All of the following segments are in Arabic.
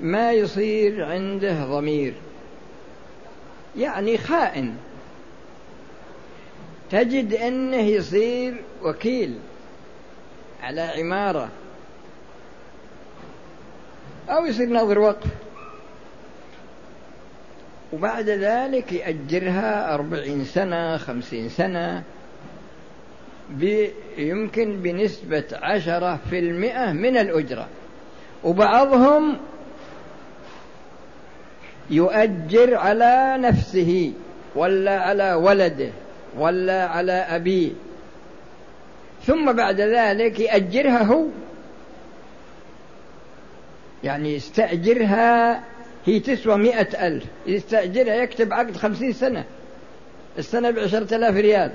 ما يصير عنده ضمير. يعني خائن. تجد إنه يصير وكيل على عمارة. أو يصير ناظر وقف. وبعد ذلك يأجرها أربعين سنة خمسين سنة يمكن بنسبة عشرة في المئة من الأجرة. وبعضهم يؤجر على نفسه ولا على ولده ولا على أبيه. ثم بعد ذلك يأجرها هو. يعني يستأجرها هي تسوى مئة ألف يستأجرها يكتب عقد خمسين سنة. السنة بعشرة آلاف ريال.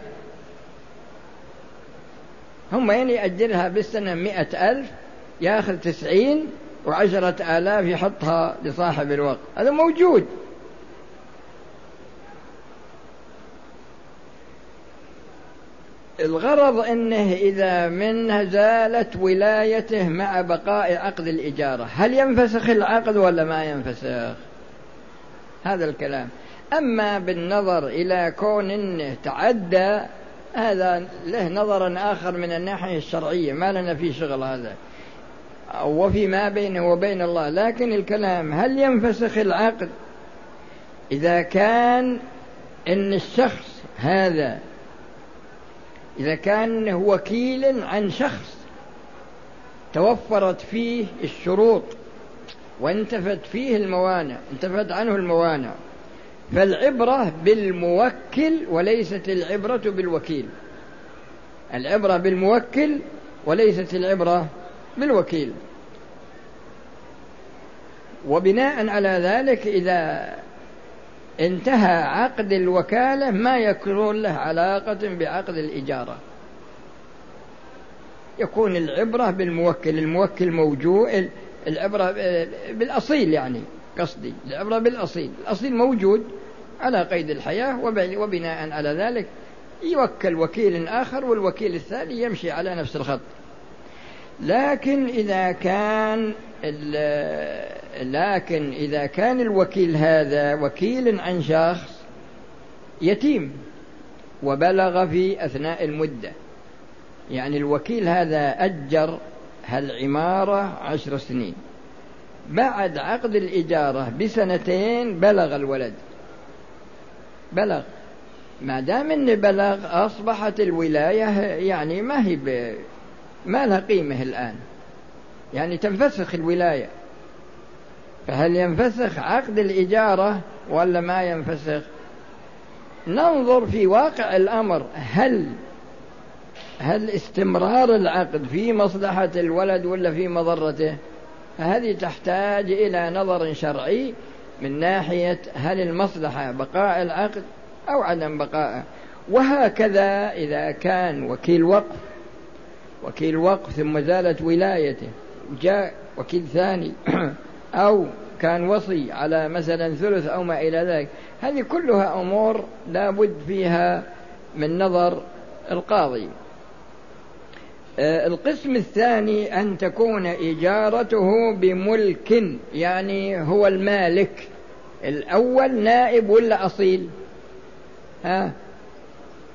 هم ين يأجرها بالسنة مئة ألف ياخذ تسعين وعشرة آلاف يحطها لصاحب الوقت. هذا موجود. الغرض إنه إذا منه زالت ولايته مع بقاء عقد الإجارة. هل ينفسخ العقد ولا ما ينفسخ؟ هذا الكلام. أما بالنظر إلى كون إنه تعدى هذا له نظر آخر من الناحية الشرعية. ما لنا فيه شغل هذا. وفيما بينه وبين الله لكن الكلام هل ينفسخ العقد إذا كان إن الشخص هذا إذا كان وكيل عن شخص توفرت فيه الشروط وانتفت فيه الموانع انتفت عنه الموانع فالعبرة بالموكل وليست العبرة بالوكيل. العبرة بالموكل وليست العبرة بالوكيل وبناء على ذلك إذا انتهى عقد الوكالة ما يكون له علاقة بعقد الإجارة. يكون العبرة بالموكل الموكل موجود العبرة بالأصيل يعني قصدي العبرة بالأصيل. الأصيل موجود على قيد الحياة وبناء على ذلك يوكل وكيل آخر والوكيل الثاني يمشي على نفس الخط. لكن إذا كان لكن إذا كان الوكيل هذا وكيل عن شخص يتيم وبلغ في أثناء المدة يعني الوكيل هذا أجر هالعمارة عشر سنين. بعد عقد الإجارة بسنتين بلغ الولد. بلغ. ما دام انه بلغ أصبحت الولاية يعني ما هي ما لها قيمة الآن. يعني تنفسخ الولاية. فهل ينفسخ عقد الإجارة ولا ما ينفسخ؟ ننظر في واقع الأمر. هل هل استمرار العقد في مصلحة الولد ولا في مضرته؟ فهذه تحتاج إلى نظر شرعي من ناحية هل المصلحة بقاء العقد أو عدم بقائه وهكذا إذا كان وكيل وقف وكيل وقف ثم زالت ولايته. جاء وكيل ثاني. أو كان وصي على مثلا ثلث أو ما إلى ذلك. هذه كلها أمور لا بد فيها من نظر القاضي. آه، القسم الثاني أن تكون إجارته بملك يعني هو المالك. الأول نائب ولا أصيل؟ ها؟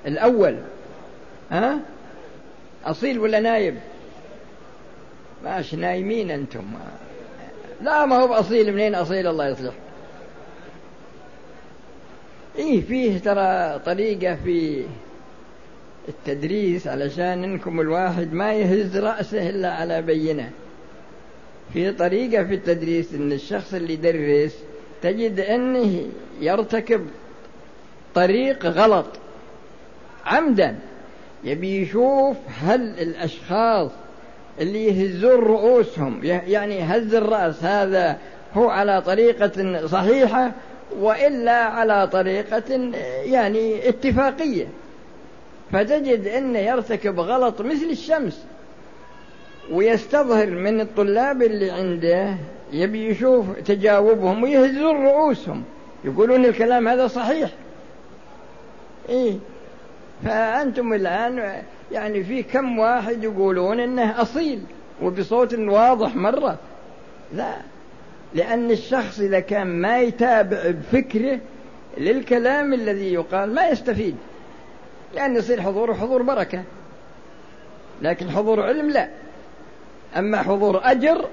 الأول. ها؟ أصيل ولا نايب ماش نايمين أنتم. لا ما هو أصيل منين أصيل؟ الله يصلح. إيه فيه ترى طريقة في التدريس علشان إنكم الواحد ما يهز رأسه إلا على بينة. في طريقة في التدريس إن الشخص اللي يدرس تجد أنه يرتكب طريق غلط. عمدا. يبي يشوف هل الأشخاص اللي يهزون رؤوسهم يعني هز الرأس هذا هو على طريقة صحيحة وإلا على طريقة يعني اتفاقية. فتجد أنه يرتكب غلط مثل الشمس ويستظهر من الطلاب اللي عنده يبي يشوف تجاوبهم ويهزون رؤوسهم. يقولون الكلام هذا صحيح. إيه؟ فأنتم الآن يعني في كم واحد يقولون إنه أصيل وبصوت واضح مرة. لا لأن الشخص إذا كان ما يتابع بفكره للكلام الذي يقال ما يستفيد. لأن يصير حضور حضور بركة. لكن حضور علم لا. أما حضور أجر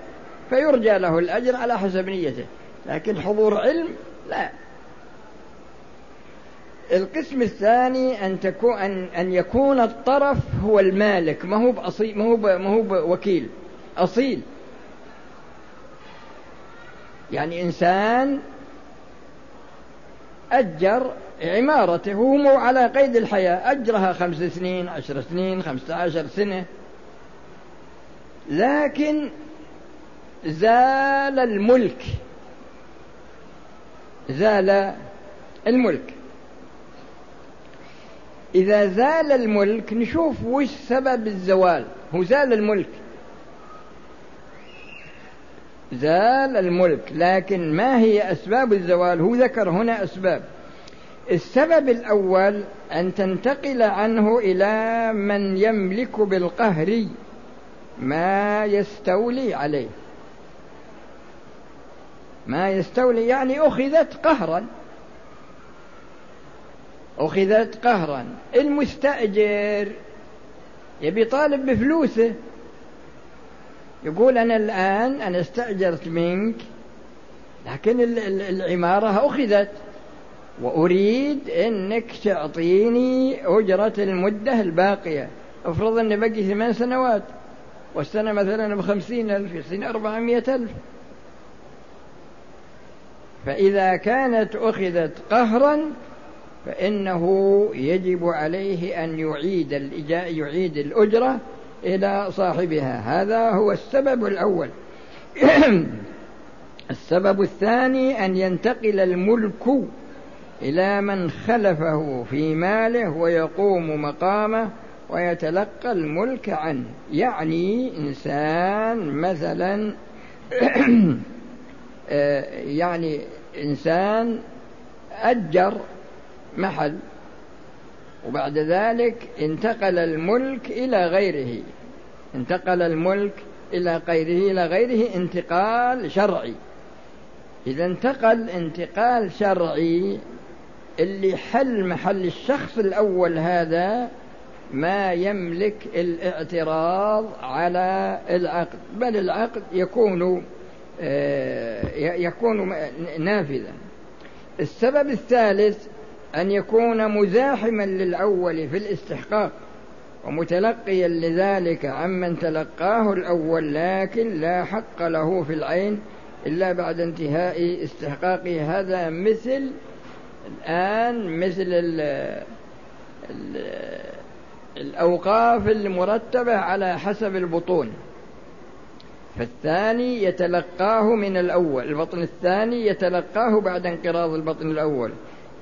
فيرجى له الأجر على حسب نيته. لكن حضور علم لا. القسم الثاني أن تكون أن, أن يكون الطرف هو المالك ما هو بأصيل ما هو ما هو بوكيل أصيل. يعني إنسان أجر عمارته وهو على قيد الحياة أجرها خمس سنين عشر سنين خمسة عشر سنة. لكن زال الملك زال الملك. إذا زال الملك نشوف وش سبب الزوال. هو زال الملك. زال الملك لكن ما هي أسباب الزوال؟ هو ذكر هنا أسباب. السبب الأول أن تنتقل عنه إلى من يملك بالقهر ما يستولي عليه. ما يستولي يعني أخذت قهرا. أخذت قهرا. المستأجر. يبي طالب بفلوسه. يقول أنا الآن أنا استأجرت منك لكن العمارة أخذت. وأريد أنك تعطيني أجرة المدة الباقية. افرض أن بقي ثمان سنوات. والسنة مثلا بخمسين ألف يصير أربعمائة ألف. فإذا كانت أخذت قهرا فإنه يجب عليه أن يعيد يعيد الأجرة إلى صاحبها. هذا هو السبب الأول. السبب الثاني أن ينتقل الملك إلى من خلفه في ماله ويقوم مقامه ويتلقى الملك عنه. يعني إنسان مثلا آه، يعني إنسان أجر محل. وبعد ذلك انتقل الملك إلى غيره. انتقل الملك إلى غيره إلى غيره انتقال شرعي. إذا انتقل انتقال شرعي اللي حل محل الشخص الأول هذا ما يملك الاعتراض على العقد. بل العقد يكون آه، يكون نافذا. السبب الثالث أن يكون مزاحما للأول في الاستحقاق ومتلقيا لذلك عمن تلقاه الأول لكن لا حق له في العين إلا بعد انتهاء استحقاقه هذا مثل الآن مثل ال ال الأوقاف المرتبة على حسب البطون. فالثاني يتلقاه من الأول البطن الثاني يتلقاه بعد انقراض البطن الأول.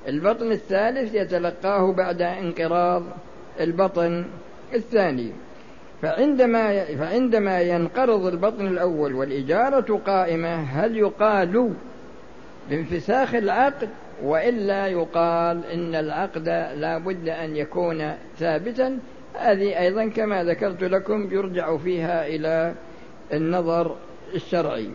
البطن الثالث يتلقاه بعد انقراض البطن الثاني. فعندما فعندما ينقرض البطن الأول والإجارة قائمة هل يقال بانفساخ العقد؟ وإلا يقال إن العقد لا بد أن يكون ثابتا. هذه أيضا كما ذكرت لكم يرجع فيها إلى النظر الشرعي.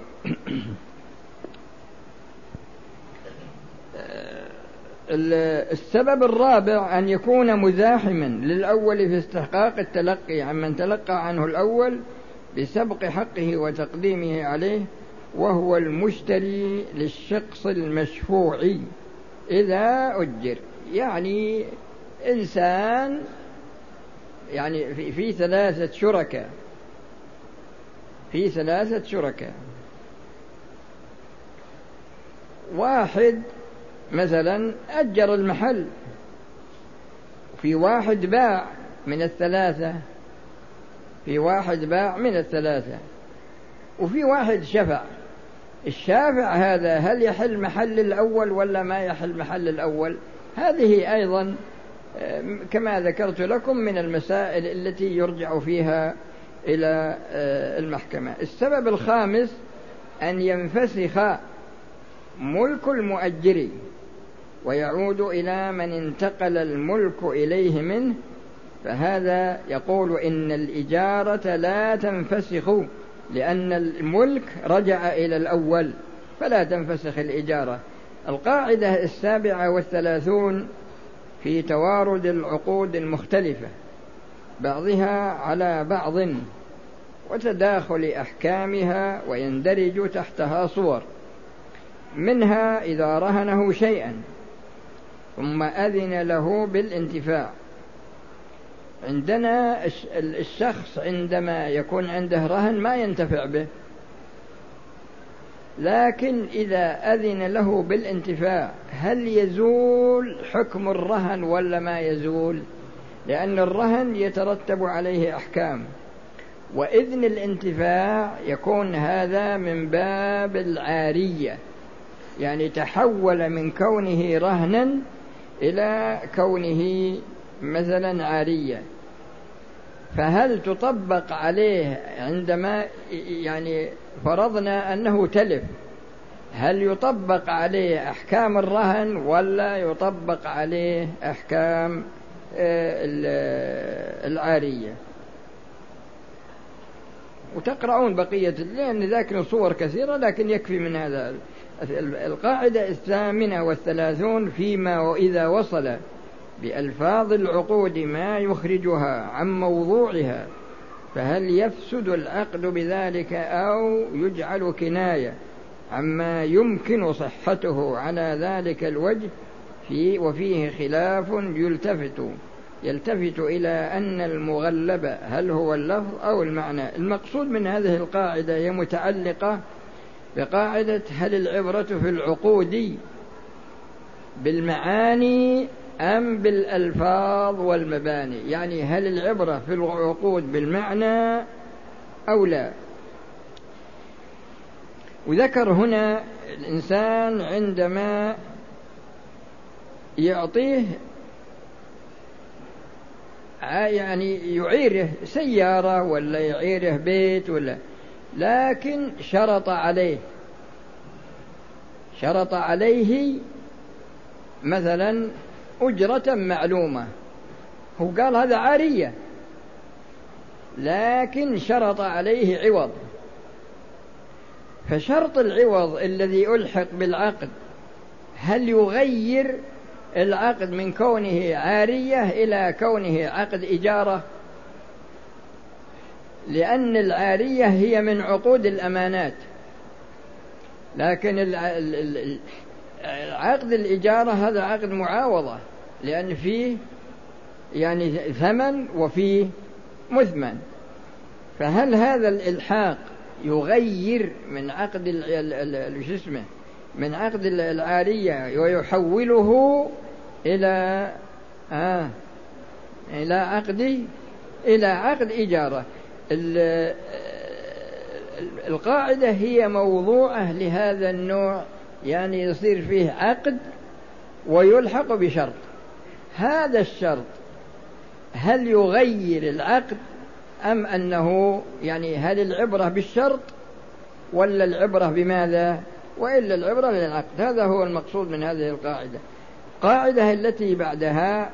السبب الرابع أن يكون مزاحما للأول في استحقاق التلقي عمن تلقى عنه الأول بسبق حقه وتقديمه عليه وهو المشتري للشخص المشفوع. إذا أجر. يعني إنسان يعني في, في ثلاثة شركاء. في ثلاثة شركاء. واحد مثلا أجر المحل في واحد باع من الثلاثة في واحد باع من الثلاثة وفي واحد شفع. الشافع هذا هل يحل محل الأول ولا ما يحل محل الأول؟ هذه أيضا كما ذكرت لكم من المسائل التي يرجع فيها إلى آه، المحكمة. السبب الخامس أن ينفسخ ملك المؤجر ويعود إلى من انتقل الملك إليه منه فهذا يقول إن الإجارة لا تنفسخ لأن الملك رجع إلى الأول فلا تنفسخ الإجارة. القاعدة السابعة والثلاثون في توارد العقود المختلفة بعضها على بعض وتداخل أحكامها ويندرج تحتها صور منها إذا رهنه شيئا. ثم أذن له بالانتفاع. عندنا الشخص عندما يكون عنده رهن ما ينتفع به. لكن إذا أذن له بالانتفاع هل يزول حكم الرهن ولا ما يزول؟ لأن الرهن يترتب عليه أحكام. وإذن الانتفاع يكون هذا من باب العارية. يعني تحول من كونه رهنا إلى كونه مثلا عارية فهل تطبق عليه عندما يعني فرضنا أنه تلف هل يطبق عليه أحكام الرهن ولا يطبق عليه أحكام آه، العارية؟ وتقرؤون بقية لأن ذاكر صور كثيرة لكن يكفي من هذا. القاعدة الثامنة والثلاثون فيما وإذا وصل بألفاظ العقود ما يخرجها عن موضوعها فهل يفسد العقد بذلك أو يجعل كناية عما يمكن صحته على ذلك الوجه؟ في وفيه خلاف يلتفت يلتفت إلى أن المغلب هل هو اللفظ أو المعنى. المقصود من هذه القاعدة هي متعلقة بقاعدة هل العبرة في العقود بالمعاني أم بالألفاظ والمباني؟ يعني هل العبرة في العقود بالمعنى أو لا؟ وذكر هنا الإنسان عندما يعطيه يعني يعيره سيارة ولا يعيره بيت ولا لكن شرط عليه. شرط عليه مثلا أجرة معلومة. هو قال هذا عارية. لكن شرط عليه عوض. فشرط العوض الذي ألحق بالعقد هل يغير العقد من كونه عارية إلى كونه عقد إجارة؟ لأن العارية هي من عقود الأمانات. لكن عقد الإجارة هذا عقد معاوضة لأن فيه يعني ثمن وفيه مثمن. فهل هذا الإلحاق يغير من عقد شو اسمه من عقد العارية ويحوله إلى آه إلى عقد إلى عقد إجارة؟ القاعدة هي موضوعة لهذا النوع يعني يصير فيه عقد ويلحق بشرط. هذا الشرط هل يغير العقد أم أنه يعني هل العبرة بالشرط ولا العبرة بماذا؟ وإلا العبرة للعقد. هذا هو المقصود من هذه القاعدة. قاعدة التي بعدها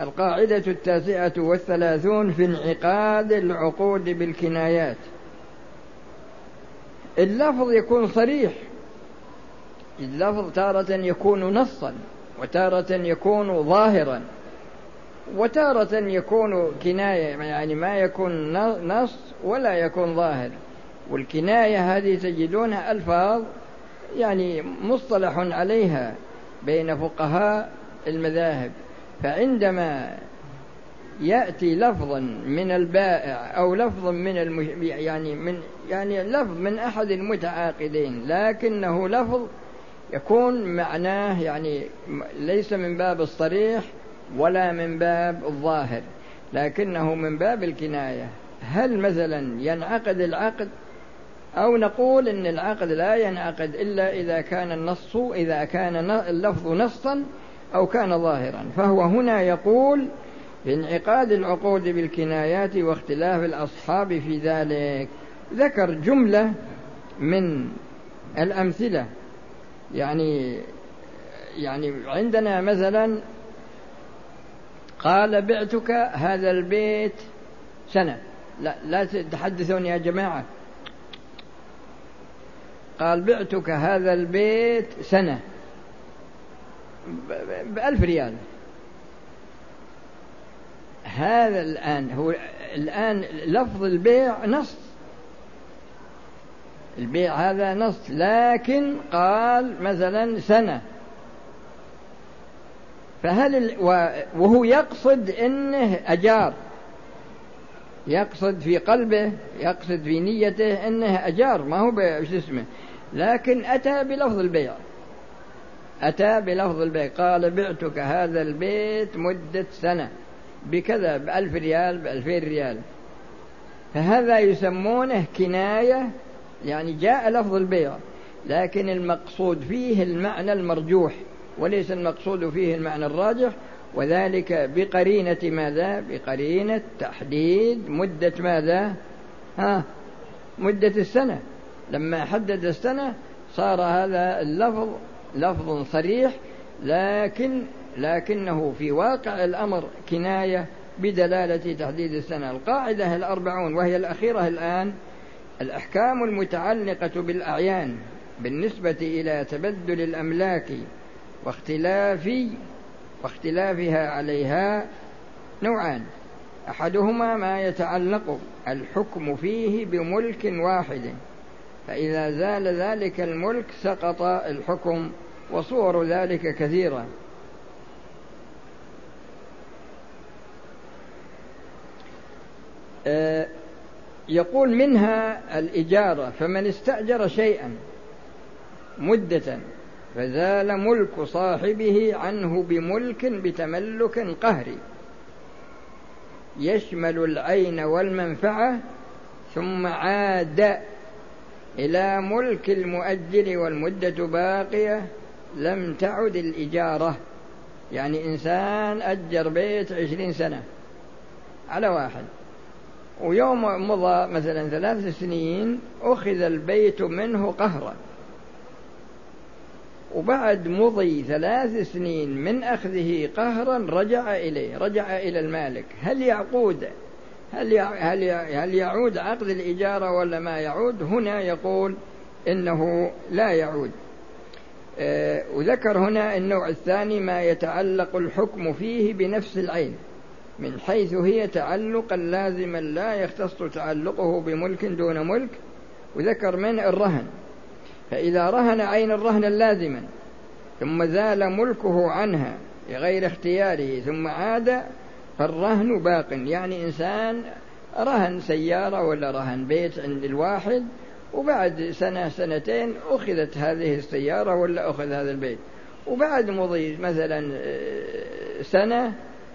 القاعدة التاسعة والثلاثون في انعقاد العقود بالكنايات. اللفظ يكون صريح. اللفظ تارة يكون نصا وتارة يكون ظاهرا وتارة يكون كناية يعني ما يكون نص ولا يكون ظاهر. والكناية هذه تجدونها ألفاظ يعني مصطلح عليها بين فقهاء المذاهب. فعندما يأتي لفظا من البائع أو لفظ من المش... يعني من يعني لفظ من أحد المتعاقدين لكنه لفظ يكون معناه يعني ليس من باب الصريح ولا من باب الظاهر لكنه من باب الكناية. هل مثلا ينعقد العقد؟ أو نقول إن العقد لا ينعقد إلا إذا كان النص إذا كان اللفظ نصا أو كان ظاهرا. فهو هنا يقول بانعقاد العقود بالكنايات واختلاف الأصحاب في ذلك. ذكر جملة من الأمثلة. يعني يعني عندنا مثلا قال بعتك هذا البيت سنة. لا لا تحدثون يا جماعة. قال بعتك هذا البيت سنة. بألف ريال. هذا الآن هو الآن لفظ البيع نص. البيع هذا نص لكن قال مثلا سنة. فهل وهو يقصد إنه أجار. يقصد في قلبه يقصد في نيته إنه أجار ما هو شو اسمه. لكن أتى بلفظ البيع. أتى بلفظ البيع قال بعتك هذا البيت مدة سنة. بكذا بألف ريال بألفين ريال. فهذا يسمونه كناية يعني جاء لفظ البيع. لكن المقصود فيه المعنى المرجوح وليس المقصود فيه المعنى الراجح. وذلك بقرينة ماذا؟ بقرينة تحديد مدة ماذا؟ ها مدة السنة. لما حدد السنة صار هذا اللفظ لفظ صريح لكن لكنه في واقع الأمر كناية بدلالة تحديد السنة. القاعدة الأربعون وهي الأخيرة الآن الأحكام المتعلقة بالأعيان بالنسبة إلى تبدل الأملاك واختلاف واختلافها عليها نوعان. أحدهما ما يتعلق الحكم فيه بملك واحد. فإذا زال ذلك الملك سقط الحكم وصور ذلك كثيره آه، يقول منها الإجارة فمن استأجر شيئا مدة فزال ملك صاحبه عنه بملك بتملك قهري. يشمل العين والمنفعة ثم عاد إلى ملك المؤجل والمدة باقية لم تعد الإجارة. يعني إنسان أجر بيت عشرين سنة على واحد. ويوم مضى مثلا ثلاث سنين أخذ البيت منه قهرا. وبعد مضي ثلاث سنين من أخذه قهرا رجع إليه رجع إلى المالك. هل يعقود هل هل هل يعود عقد الإجارة ولا ما يعود؟ هنا يقول إنه لا يعود. آه، وذكر هنا النوع الثاني ما يتعلق الحكم فيه بنفس العين من حيث هي تعلقا لازما لا يختص تعلقه بملك دون ملك. وذكر من؟ الرهن. فإذا رهن عين الرهن اللازما ثم زال ملكه عنها بغير اختياره ثم عاد فالرهن باق يعني إنسان رهن سيارة ولا رهن بيت عند الواحد وبعد سنة سنتين أخذت هذه السيارة ولا أخذ هذا البيت. وبعد مضي مثلا آه، سنة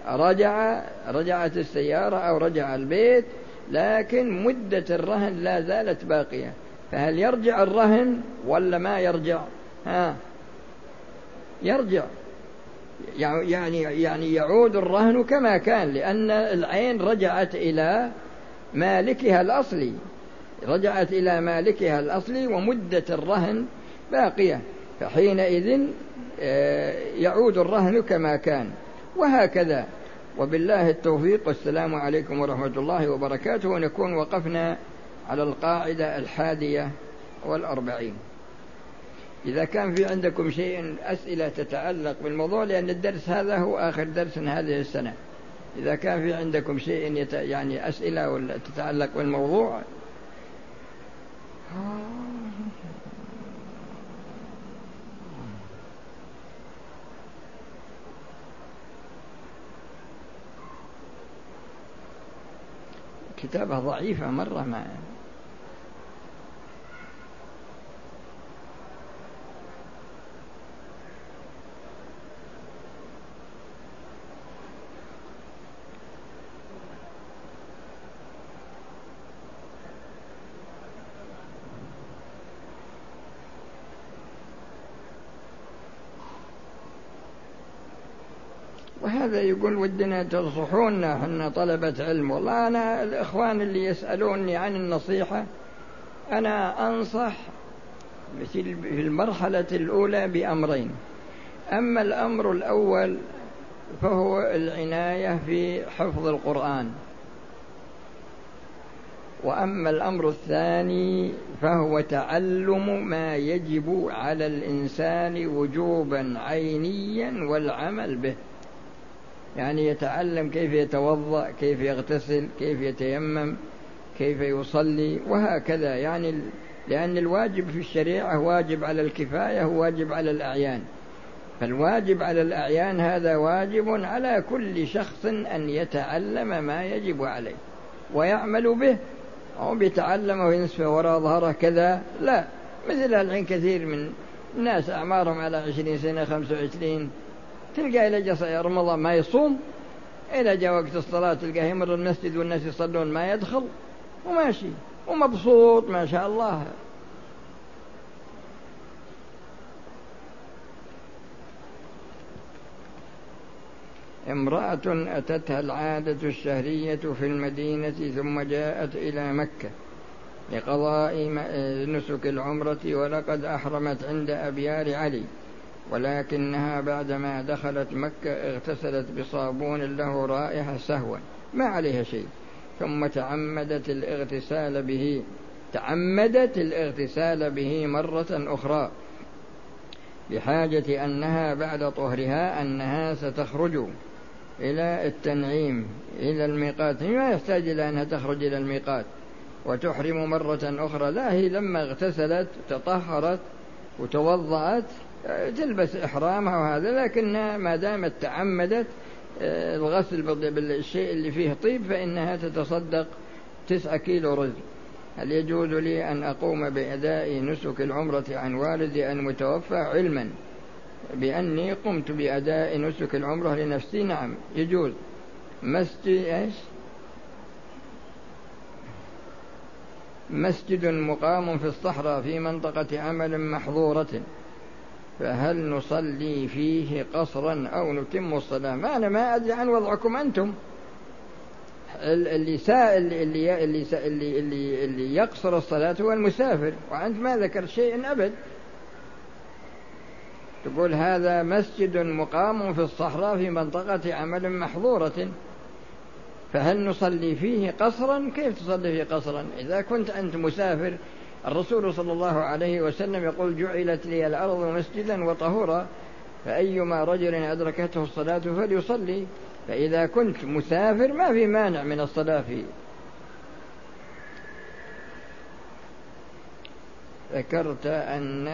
رجع رجعت السيارة أو رجع البيت لكن مدة الرهن لا زالت باقية. فهل يرجع الرهن ولا ما يرجع؟ ها يرجع. يعني يعني يعود الرهن كما كان لأن العين رجعت إلى مالكها الأصلي. رجعت إلى مالكها الأصلي ومدة الرهن باقية. فحينئذ آه، يعود الرهن كما كان. وهكذا. وبالله التوفيق والسلام عليكم ورحمة الله وبركاته. ونكون وقفنا على القاعدة الحادية والأربعين. إذا كان في عندكم شيء أسئلة تتعلق بالموضوع لأن الدرس هذا هو آخر درس هذه السنة. إذا كان في عندكم شيء يت... يعني أسئلة ولا تتعلق بالموضوع. كتابة ضعيفة مرة ما هذا يقول ودنا تنصحونا إحنا طلبة علم. والله أنا الإخوان اللي يسألوني عن النصيحة أنا أنصح في المرحلة الأولى بأمرين. أما الأمر الأول فهو العناية في حفظ القرآن. وأما الأمر الثاني فهو تعلم ما يجب على الإنسان وجوبا عينيا والعمل به. يعني يتعلم كيف يتوضأ كيف يغتسل كيف يتيمم كيف يصلي وهكذا. يعني لأن الواجب في الشريعة واجب على الكفاية وواجب على الأعيان. فالواجب على الأعيان هذا واجب على كل شخص أن يتعلم ما يجب عليه ويعمل به. أو بيتعلم وينسفه وراء ظهره كذا. لا مثل الحين كثير من الناس أعمارهم على عشرين سنة خمسة وعشرين. تلقى إلى جاء رمضان ما يصوم إلى جاء وقت الصلاة تلقاه يمر المسجد والناس يصلون ما يدخل وماشي ومبسوط ما شاء الله. امرأة أتتها العادة الشهرية في المدينة ثم جاءت إلى مكة لقضاء نسك العمرة ولقد أحرمت عند أبيار علي. ولكنها بعدما دخلت مكة اغتسلت بصابون له رائحة سهوا ما عليها شيء. ثم تعمدت الاغتسال به تعمدت الاغتسال به مرة أخرى بحاجة أنها بعد طهرها أنها ستخرج إلى التنعيم إلى الميقات. ما يحتاج إلى أنها تخرج إلى الميقات. وتحرم مرة أخرى. لا هي لما اغتسلت تطهرت وتوضأت تلبس إحرامها وهذا لكنها ما دامت تعمدت آه، الغسل بالشيء اللي فيه طيب فإنها تتصدق تسعة كيلو رز. هل يجوز لي أن أقوم بأداء نسك العمرة عن والدي المتوفى علما؟ بأني قمت بأداء نسك العمرة لنفسي نعم يجوز. مسجد إيش؟ مسجد مقام في الصحراء في منطقة عمل محظورة. فهل نصلي فيه قصرا أو نتم الصلاة؟ ما أنا ما أدري عن وضعكم أنتم. اللي سائل اللي اللي اللي اللي, اللي يقصر الصلاة هو المسافر وأنت ما ذكرت شيء أبد. تقول هذا مسجد مقام في الصحراء في منطقة عمل محظورة. فهل نصلي فيه قصرا؟ كيف تصلي فيه قصرا؟ إذا كنت أنت مسافر الرسول صلى الله عليه وسلم يقول جعلت لي الأرض مسجدا وطهورا فأيما رجل أدركته الصلاة فليصلي فإذا كنت مسافر ما في مانع من الصلاة. فيه ذكرت أن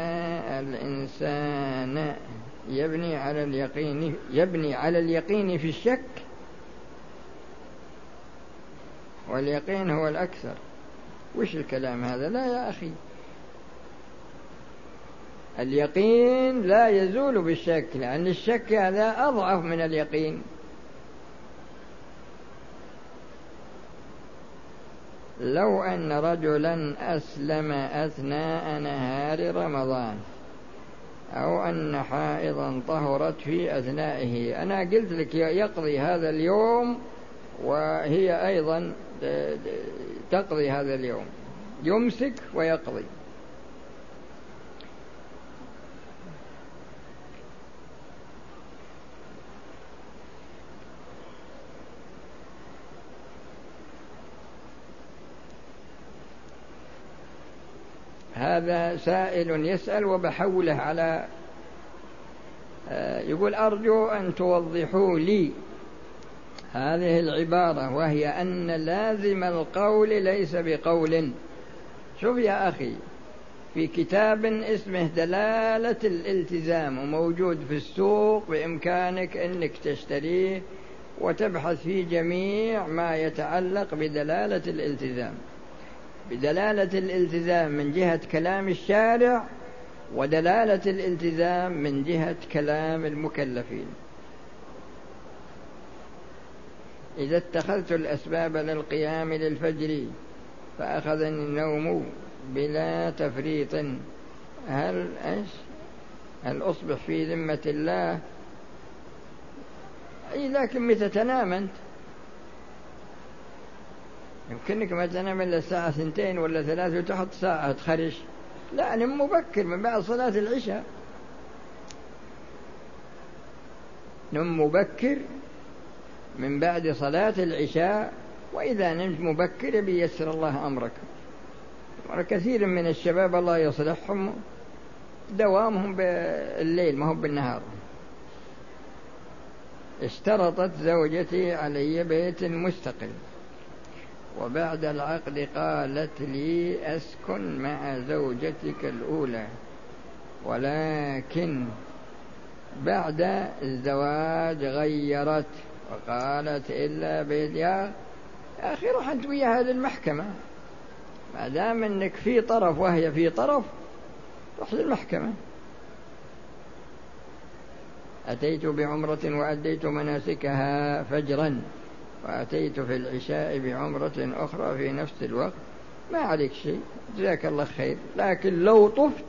الإنسان يبني على اليقين يبني على اليقين في الشك واليقين هو الأكثر. وش الكلام هذا؟ لا يا أخي. اليقين لا يزول بالشك لأن الشك هذا أضعف من اليقين. لو أن رجلا أسلم أثناء نهار رمضان أو أن حائضا طهرت في أثنائه أنا قلت لك يقضي هذا اليوم وهي أيضا تقضي هذا اليوم. يمسك ويقضي. هذا سائل يسأل وبحوله على آه، يقول أرجو أن توضحوا لي هذه العبارة وهي أن لازم القول ليس بقول. شوف يا أخي في كتاب اسمه دلالة الالتزام وموجود في السوق بإمكانك أنك تشتريه وتبحث في جميع ما يتعلق بدلالة الالتزام. بدلالة الالتزام من جهة كلام الشارع ودلالة الالتزام من جهة كلام المكلفين. إذا اتخذت الأسباب للقيام للفجر فأخذني النوم بلا تفريط. هل إيش؟ هل أصبح في ذمة الله؟ أي لكن متى تنام أنت؟ يمكنك ما تنام إلا الساعة ثنتين ولا ثلاث وتحط ساعة تخرج. لا نم مبكر من بعد صلاة العشاء. نم مبكر من بعد صلاة العشاء وإذا نمت مبكر بيسر الله أمرك. كثير من الشباب الله يصلحهم دوامهم بالليل ما هو بالنهار. اشترطت زوجتي علي بيت مستقل. وبعد العقد قالت لي أسكن مع زوجتك الأولى ولكن بعد الزواج غيرت. وقالت إلا بيت يا أخي روح أنت وياها للمحكمه ما دام إنك في طرف وهي في طرف روح للمحكمة. أتيت بعمرة وأديت مناسكها فجرا وأتيت في العشاء بعمرة أخرى في نفس الوقت. ما عليك شيء جزاك الله خير. لكن لو طفت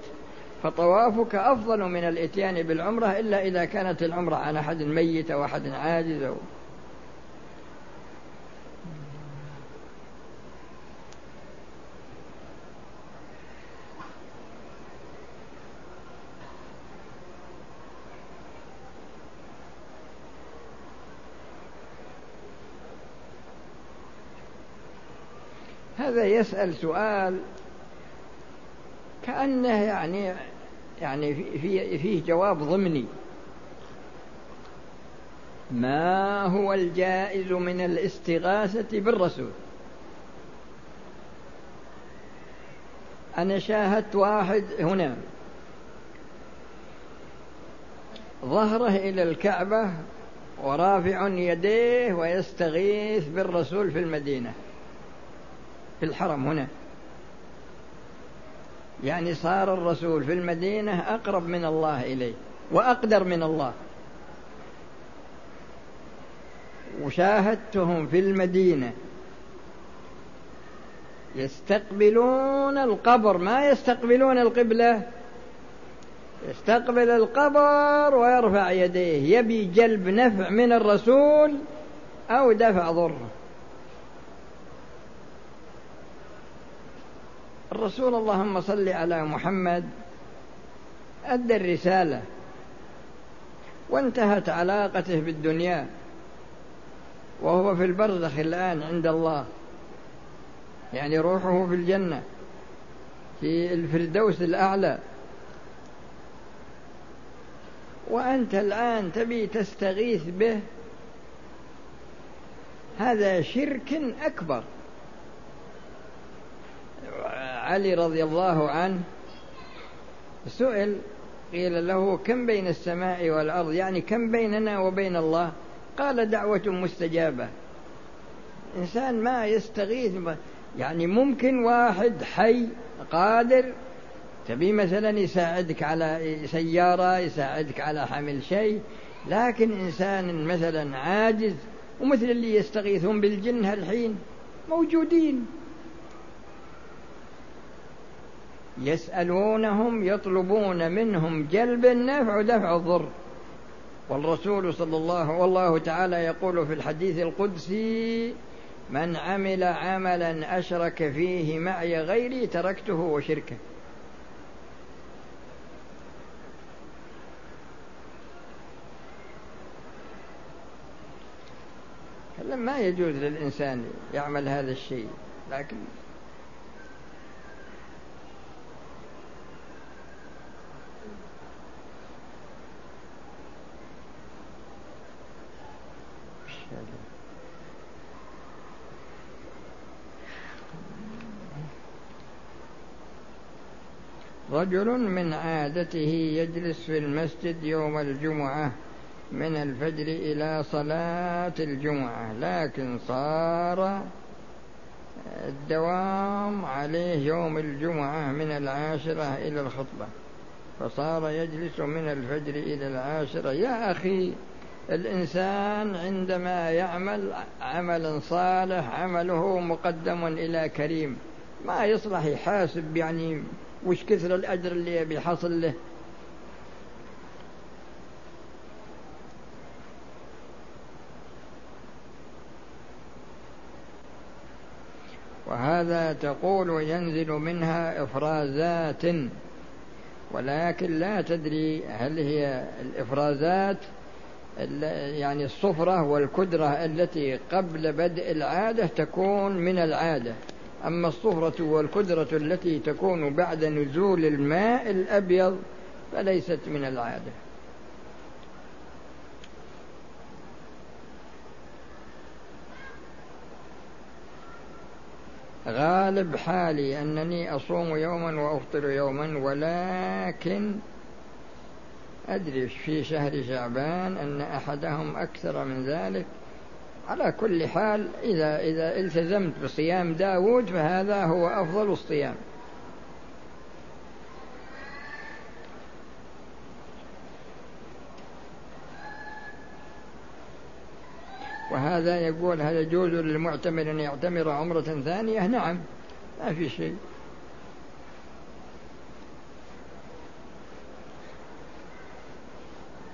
فطوافك أفضل من الإتيان بالعمرة إلا إذا كانت العمرة عن أحد ميت أو أحد عاجز أو هذا يسأل سؤال كأنه يعني يعني في فيه جواب ضمني. ما هو الجائز من الاستغاثة بالرسول؟ أنا شاهدت واحد هنا. ظهره إلى الكعبة ورافع يديه ويستغيث بالرسول في المدينة في الحرم هنا. يعني صار الرسول في المدينة أقرب من الله إليه وأقدر من الله. وشاهدتهم في المدينة يستقبلون القبر. ما يستقبلون القبلة؟ يستقبل القبر ويرفع يديه. يبي جلب نفع من الرسول أو دفع ضره. الرسول اللهم صل على محمد أدى الرسالة وانتهت علاقته بالدنيا وهو في البرزخ الآن عند الله. يعني روحه في الجنة في الفردوس الأعلى. وأنت الآن تبي تستغيث به هذا شرك أكبر. علي رضي الله عنه سئل قيل له كم بين السماء والأرض؟ يعني كم بيننا وبين الله؟ قال دعوة مستجابة. إنسان ما يستغيث يعني ممكن واحد حي قادر تبي مثلا يساعدك على سيارة يساعدك على حمل شيء لكن إنسان مثلا عاجز ومثل اللي يستغيثون بالجن هالحين موجودين. يسألونهم يطلبون منهم جلب النفع ودفع الضر. والرسول صلى الله والله تعالى يقول في الحديث القدسي من عمل عملا أشرك فيه معي غيري تركته وشركه. ما يجوز للإنسان يعمل هذا الشيء لكن رجل من عادته يجلس في المسجد يوم الجمعة من الفجر إلى صلاة الجمعة لكن صار الدوام عليه يوم الجمعة من العاشرة إلى الخطبة فصار يجلس من الفجر إلى العاشرة. يا أخي الإنسان عندما يعمل عملا صالح عمله مقدم إلى كريم ما يصلح يحاسب يعني وش كثر الأجر اللي بيحصل له. وهذا تقول ينزل منها إفرازات ولكن لا تدري هل هي الإفرازات يعني الصفرة والكدرة التي قبل بدء العادة تكون من العادة. أما الصفرة والكدرة التي تكون بعد نزول الماء الأبيض فليست من العادة. غالب حالي أنني أصوم يوما وأفطر يوما ولكن أدري في شهر شعبان أن أحدهم أكثر من ذلك. على كل حال إذا إذا التزمت بصيام داود فهذا هو أفضل الصيام. وهذا يقول هل يجوز للمعتمر أن يعتمر عمرة ثانية؟ نعم ما في شيء.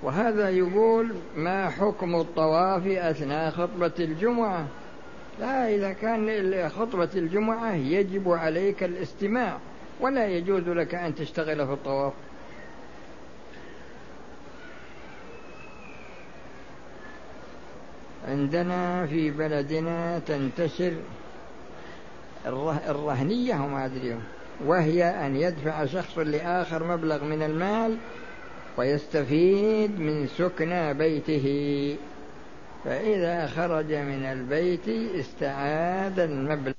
وهذا يقول ما حكم الطواف أثناء خطبة الجمعة؟ لا إذا كان خطبة الجمعة يجب عليك الاستماع ولا يجوز لك أن تشتغل في الطواف. عندنا في بلدنا تنتشر الرهنية وما أدري وهي أن يدفع شخص لآخر مبلغ من المال ويستفيد من سكنى بيته. فإذا خرج من البيت استعاد المبلغ.